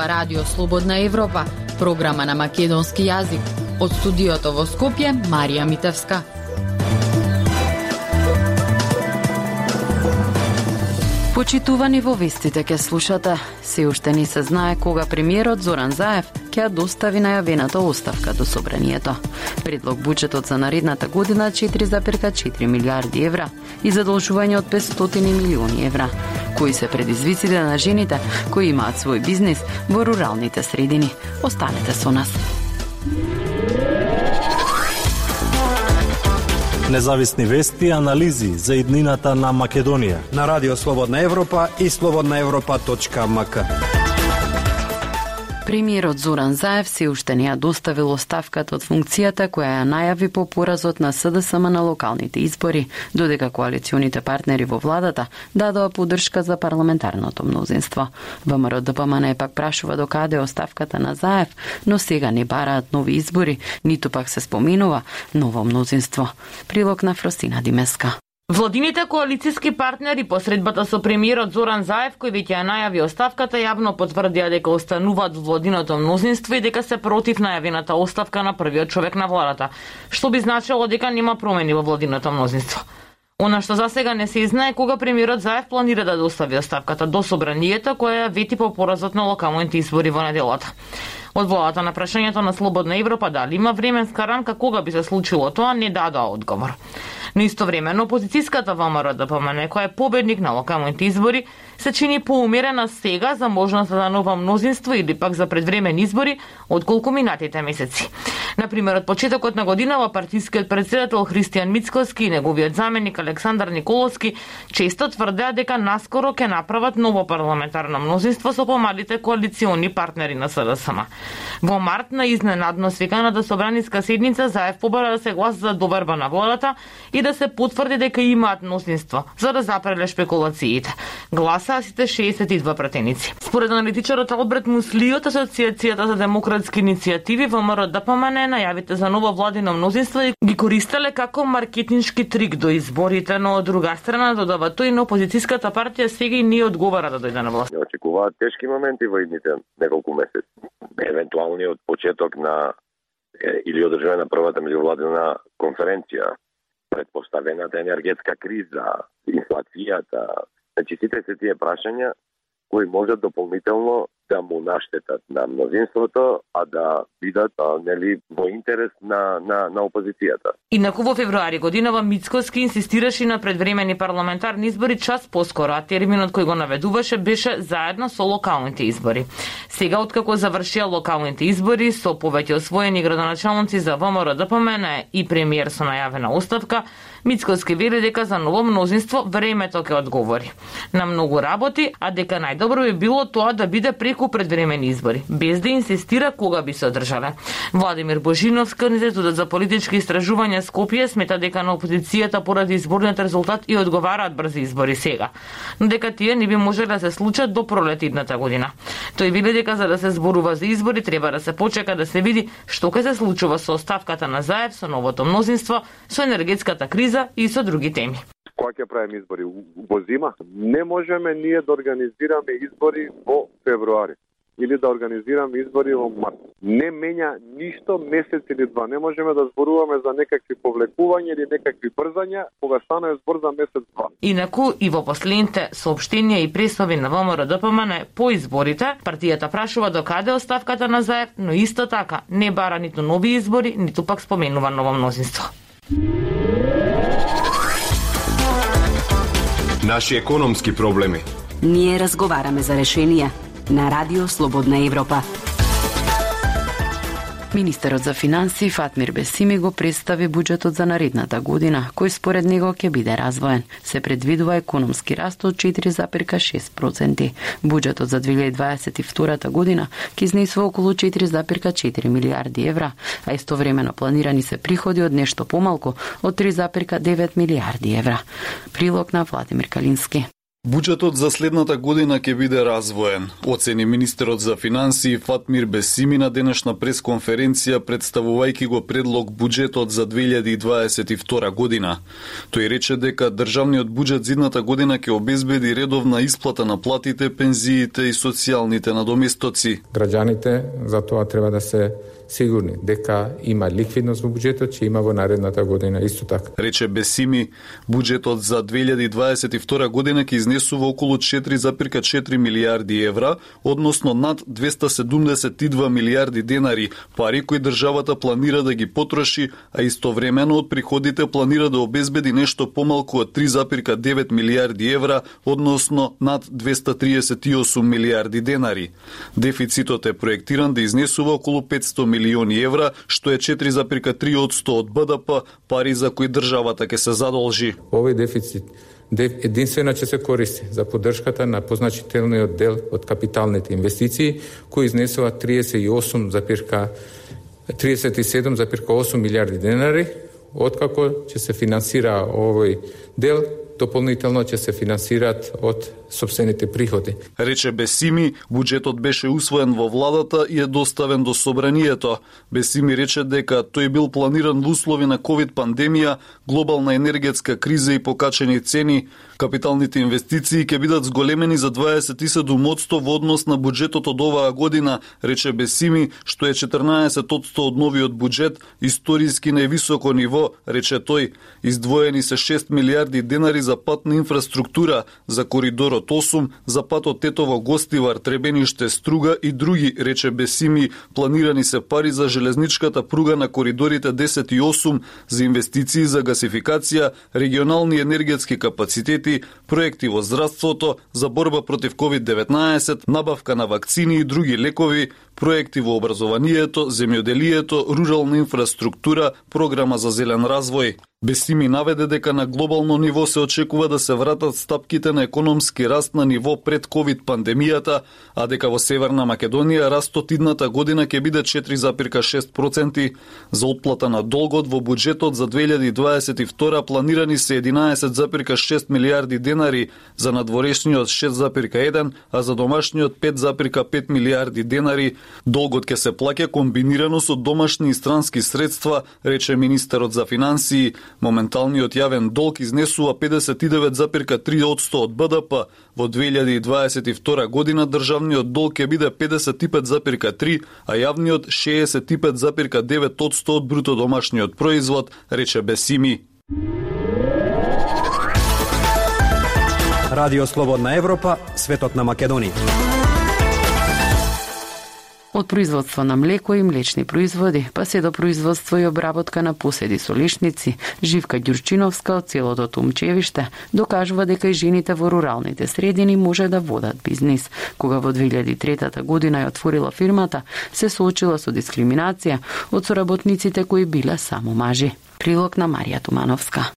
ова Радио Слободна Европа, програма на македонски јазик. Од студиото во Скопје, Марија Митевска. Почитувани во вестите ке слушате. Се уште не се знае кога премиерот Зоран Заев ќе достави најавената оставка до собранието. Предлог буџетот за наредната година 4,4 милиарди евра и задолжување од 500 милиони евра, кои се предизвиците на жените кои имаат свој бизнис во руралните средини. Останете со нас. Независни вести и анализи за иднината на Македонија. На Радио Слободна Европа и слободнаевропа.мк. Премиерот Зоран Заев се уште не ја доставил оставката од функцијата која ја најави по поразот на СДСМ на локалните избори, додека коалиционите партнери во владата дадоа поддршка за парламентарното мнозинство. ВМРО ДПМН пак прашува до каде е оставката на Заев, но сега не бараат нови избори, ниту пак се споменува ново мнозинство. Прилог на Фросина Димеска. Владините коалициски партнери по средбата со премиерот Зоран Заев, кој веќе ја најави оставката, јавно потврдија дека остануваат во владиното мнозинство и дека се против најавената оставка на првиот човек на владата, што би значило дека нема промени во владиното мнозинство. Она што за сега не се знае кога премиерот Заев планира да достави оставката до собранието која ја вети по поразот на локалните избори во неделата. Од владата на прашањето на Слободна Европа дали има временска рамка кога би се случило тоа, не дадоа одговор. Но истовремено опозицијската ВМРО да ДПМН, која е победник на локалните избори, се чини поумерена сега за можноста за ново мнозинство или пак за предвремени избори, отколку минатите месеци. Например, од почетокот на годинава партискиот председател Христијан Мицкоски и неговиот заменик Александар Николовски често тврдеа дека наскоро ќе направат ново парламентарно мнозинство со помалите коалициони партнери на СДСМ. Во март на изненадно свиканата собраниска седница Заев побара да се гласа за доверба на владата и да се потврди дека имаат носинство, за да запреле шпекулациите. Гласаа сите 62 пратеници. Според аналитичарот Албрет Мусли од Асоциацијата за демократски иницијативи ВМРО ДПМН најавите за ново владино мнозинство и ги користеле како маркетиншки трик до изборите, но од друга страна додава тој на опозицијската партија сега и не одговара да дојде на власт. Очекуваат тешки моменти во идните неколку месеци. Евентуалниот почеток на или одржување на првата меѓувладена конференција, предпоставената енергетска криза, инфлацијата, значи сите се тие прашања кои можат дополнително да му наштетат на мнозинството, а да бидат а, нели во интерес на на на опозицијата. Инаку во февруари годинава Мицкоски инсистираше на предвремени парламентарни избори час поскоро, а терминот кој го наведуваше беше заедно со локалните избори. Сега откако завршија локалните избори со повеќе освоени градоначалници за ВМРО ДПМН и премиер со најавена оставка, Мицкоски вели дека за ново мнозинство времето ќе одговори. На многу работи, а дека најдобро би било тоа да биде преку предвремени избори, без да инсистира кога би се одржале. Владимир Божиновски, Институтот за политички истражувања Скопје, смета дека на опозицијата поради изборниот резултат и одговараат брзи избори сега, но дека тие не би можеле да се случат до пролет идната година. Тој вели дека за да се зборува за избори треба да се почека да се види што ќе се случува со оставката на Заев со новото мнозинство, со енергетската криза и со други теми кога ќе правиме избори во зима, не можеме ние да организираме избори во февруари или да организираме избори во март. Не менја ништо месец или два. Не можеме да зборуваме за некакви повлекувања или некакви брзања кога станува збор за месец два. Инаку и во последните соопштенија и пресови на ВМРО ДПМН по изборите, партијата прашува до каде оставката на Заев, но исто така не бара ниту нови избори, ниту пак споменува ново мнозинство. Наши економски проблеми. Ние разговараме за решенија на Радио Слободна Европа. Министерот за финансии Фатмир Бесими го представи буџетот за наредната година, кој според него ќе биде развоен. Се предвидува економски раст од 4,6%. Буџетот за 2022 година ќе изнесува околу 4,4 милиарди евра, а истовремено планирани се приходи од нешто помалку од 3,9 милиарди евра. Прилог на Владимир Калински. Буџетот за следната година ќе биде развоен, оцени министерот за финансии Фатмир Бесими на денешна пресконференција представувајќи го предлог буџетот за 2022 година. Тој рече дека државниот буџет за идната година ќе обезбеди редовна исплата на платите, пензиите и социјалните надоместоци. Граѓаните за тоа треба да се сигурни дека има ликвидност во буџетот, ќе има во наредната година исто така. Рече Бесими, буџетот за 2022 година ќе изнесува околу 4,4 милиарди евра, односно над 272 милиарди денари, пари кои државата планира да ги потроши, а истовремено од приходите планира да обезбеди нешто помалку од 3,9 милиарди евра, односно над 238 милиарди денари. Дефицитот е проектиран да изнесува околу 500 милиони евра, што е 4,3 од БДП, пари за кои државата ќе се задолжи. Овој дефицит единствено ќе се користи за поддршката на позначителниот дел од капиталните инвестиции, кои изнесува 37,8 милиарди денари, откако ќе се финансира овој дел дополнително ќе се финансираат од собствените приходи. Рече Бесими, буџетот беше усвоен во владата и е доставен до собранието. Бесими рече дека тој бил планиран во услови на ковид пандемија, глобална енергетска криза и покачени цени. Капиталните инвестиции ќе бидат зголемени за 27% во однос на буџетот од оваа година, рече Бесими, што е 14% од новиот буџет, историски највисоко ниво, рече тој. Издвоени се 6 милиарди денари за патна инфраструктура, за коридорот Коридорот 8 за патот Тетово Гостивар, Требениште, Струга и други, рече Бесими, планирани се пари за железничката пруга на коридорите 10 и 8 за инвестиции за гасификација, регионални енергетски капацитети, проекти во здравството, за борба против COVID-19, набавка на вакцини и други лекови, проекти во образованието, земјоделието, рурална инфраструктура, програма за зелен развој. Бесими наведе дека на глобално ниво се очекува да се вратат стапките на економски раст на ниво пред ковид пандемијата, а дека во Северна Македонија растот идната година ќе биде 4,6%. За отплата на долгот во буџетот за 2022 планирани се 11,6 милиарди денари, за надворешниот 6,1, а за домашниот 5,5 милиарди денари. Долгот ќе се плаќа комбинирано со домашни и странски средства, рече министерот за финансии Моменталниот јавен долг изнесува 59,3% од БДП. Во 2022 година државниот долг ќе биде 55,3, а јавниот 65,9% од бруто домашниот производ, рече Бесими. Радио Слободна Европа, светот на Македонија. Од производство на млеко и млечни производи, па се до производство и обработка на поседи со лишници, Живка Ѓурчиновска од целото Тумчевиште докажува дека и жените во руралните средини може да водат бизнис. Кога во 2003 година ја отворила фирмата, се соочила со дискриминација од соработниците кои биле само мажи. Прилог на Марија Тумановска.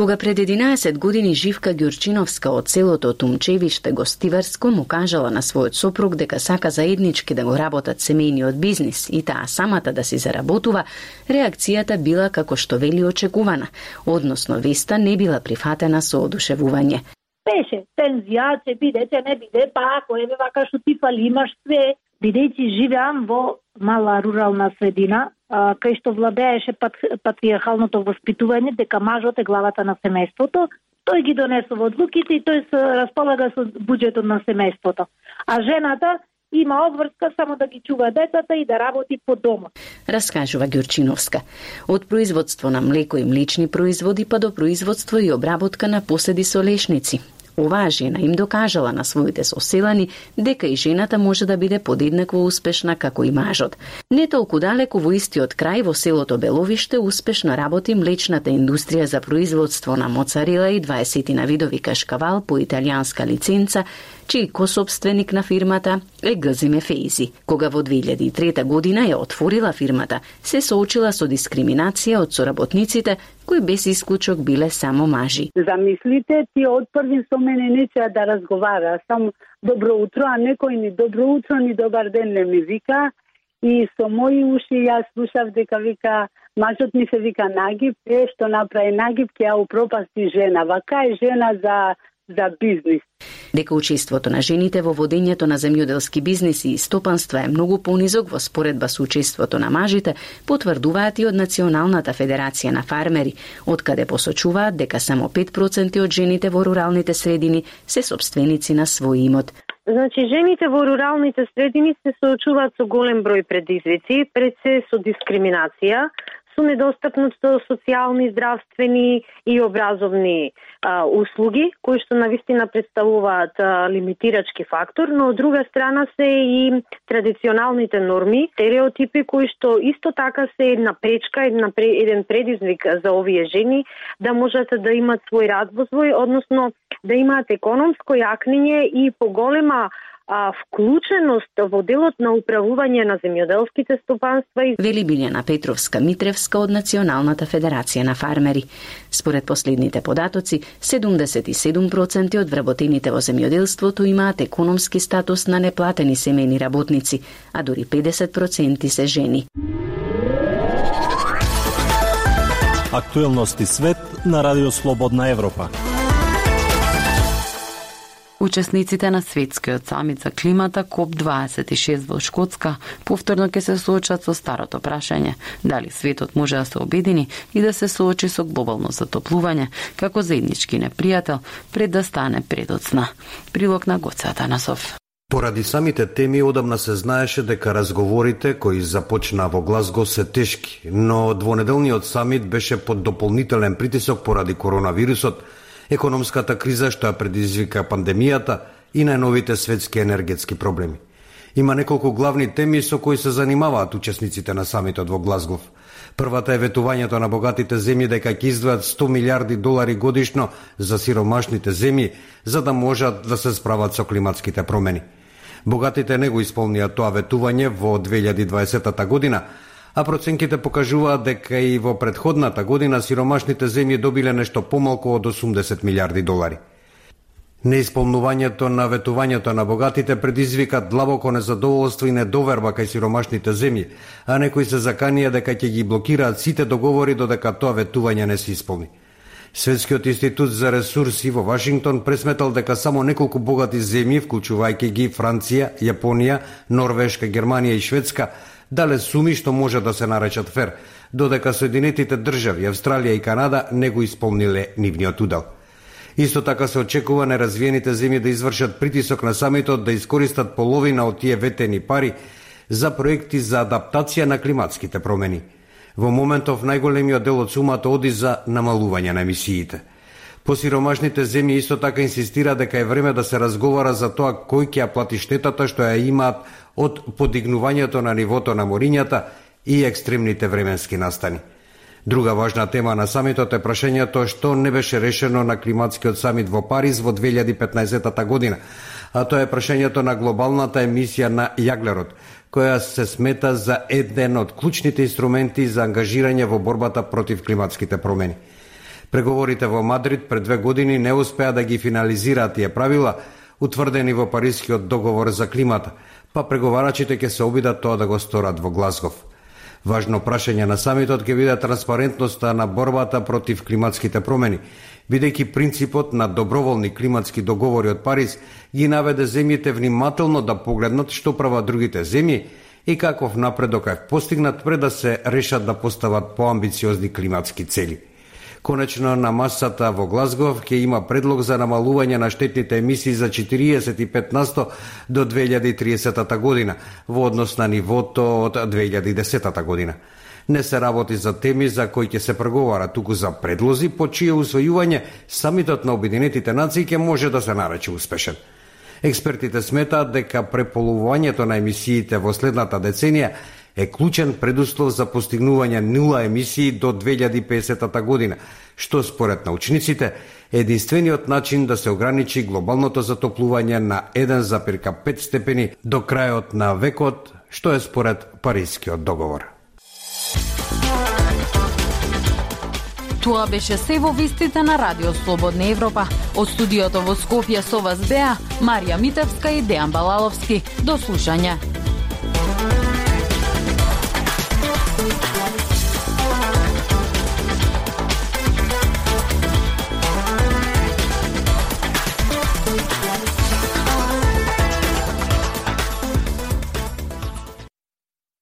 Кога пред 11 години Живка Ѓурчиновска од селото Тумчевиште Гостиварско му кажала на својот сопруг дека сака заеднички да го работат семејниот бизнис и таа самата да си заработува, реакцијата била како што вели очекувана, односно веста не била прифатена со одушевување. Беше, тензија, се бидете, не биде, па ако еве вака што ти фали, имаш све, бидејќи живеам во мала рурална средина, кај што владееше патриархалното воспитување дека мажот е главата на семејството, тој ги донесува одлуките и тој се располага со буџетот на семејството. А жената има обврска само да ги чува децата и да работи по домот. Раскажува Ѓурчиновска. Од производство на млеко и млечни производи па до производство и обработка на поседи со лешници. Оваа жена им докажала на своите соселани дека и жената може да биде подеднакво успешна како и мажот. Не толку далеку во истиот крај во селото Беловиште успешно работи млечната индустрија за производство на моцарела и 20 на видови кашкавал по италијанска лиценца чиј кособственик на фирмата е Гзиме Фейзи. Кога во 2003 година ја отворила фирмата, се соочила со дискриминација од соработниците кои без исклучок биле само мажи. Замислите, ти од први со мене нечеа да разговара, само добро утро, а некој ни добро утро, ни добар ден не ми вика и со мои уши јас слушав дека вика мажот ми се вика Нагиб, е што направи Нагиб ќе ја упропасти жена. Вака е жена за за бизнис. Дека учеството на жените во водењето на земјоделски бизниси и стопанства е многу понизок во споредба со учеството на мажите, потврдуваат и од Националната федерација на фармери, откаде посочуваат дека само 5% од жените во руралните средини се собственици на свој имот. Значи, жените во руралните средини се соочуваат со голем број предизвици, пред се со дискриминација, со недостапност до социјални, здравствени и образовни а, услуги, кои што навистина представуваат а, лимитирачки фактор, но од друга страна се и традиционалните норми, стереотипи кои што исто така се една пречка, една, еден предизвик за овие жени да можат да имат свој развој, односно да имаат економско јакнење и поголема а, вклученост во делот на управување на земјоделските стопанства. Вели Билјана Петровска Митревска од Националната федерација на фармери. Според последните податоци, 77% од вработените во земјоделството имаат економски статус на неплатени семејни работници, а дури 50% се жени. Актуелности свет на Радио Слободна Европа. Учесниците на светскиот самит за климата КОП26 во Шкотска повторно ќе се соочат со старото прашање дали светот може да се обедини и да се соочи со глобално затоплување како заеднички непријател пред да стане предоцна. Прилог на Гоцата Насов. Поради самите теми одамна се знаеше дека разговорите кои започна во Глазго се тешки, но двонеделниот самит беше под дополнителен притисок поради коронавирусот економската криза што ја предизвика пандемијата и најновите светски енергетски проблеми. Има неколку главни теми со кои се занимаваат учесниците на самитот во Глазгов. Првата е ветувањето на богатите земји дека ќе издвојат 100 милиарди долари годишно за сиромашните земји, за да можат да се справат со климатските промени. Богатите не го исполнија тоа ветување во 2020 година, а проценките покажуваат дека и во предходната година сиромашните земји добиле нешто помалку од 80 милиарди долари. Неисполнувањето на ветувањето на богатите предизвика длабоко незадоволство и недоверба кај сиромашните земји, а некои се заканија дека ќе ги блокираат сите договори додека тоа ветување не се исполни. Светскиот институт за ресурси во Вашингтон пресметал дека само неколку богати земји, вклучувајќи ги Франција, Јапонија, Норвешка, Германија и Шведска, дале суми што може да се наречат фер, додека Соединетите држави, Австралија и Канада не го исполниле нивниот удел. Исто така се очекува неразвиените земји да извршат притисок на самитот да искористат половина од тие ветени пари за проекти за адаптација на климатските промени. Во моментов најголемиот дел од сумата оди за намалување на емисиите. Посиромашните земји исто така инсистира дека е време да се разговара за тоа кој ќе ја плати штетата што ја имаат од подигнувањето на нивото на морињата и екстремните временски настани. Друга важна тема на самитот е прашањето што не беше решено на климатскиот самит во Париз во 2015 година, а тоа е прашањето на глобалната емисија на јаглерод, која се смета за еден од клучните инструменти за ангажирање во борбата против климатските промени. Преговорите во Мадрид пред две години не успеа да ги финализираат тие правила, утврдени во Парискиот договор за климата, па преговарачите ќе се обидат тоа да го сторат во Глазгов. Важно прашање на самитот ќе биде транспарентноста на борбата против климатските промени, бидејќи принципот на доброволни климатски договори од Париз ги наведе земјите внимателно да погледнат што прават другите земји и каков напредок е постигнат пред да се решат да постават поамбициозни климатски цели – Конечно, на масата во Глазгов ќе има предлог за намалување на штетните емисии за 45 насто до 2030 година, во однос на нивото од 2010 година. Не се работи за теми за кои ќе се преговара, туку за предлози по чие усвојување самитот на Обединетите нации ќе може да се нарече успешен. Експертите сметаат дека преполувањето на емисиите во следната деценија е клучен предуслов за постигнување нула емисии до 2050 година, што според научниците е единствениот начин да се ограничи глобалното затоплување на 1,5 степени до крајот на векот, што е според Парискиот договор. Тоа беше се во вистите на Радио Слободна Европа. Од студиото во Скопје со вас беа Марија Митевска и Дејан Балаловски. До слушање.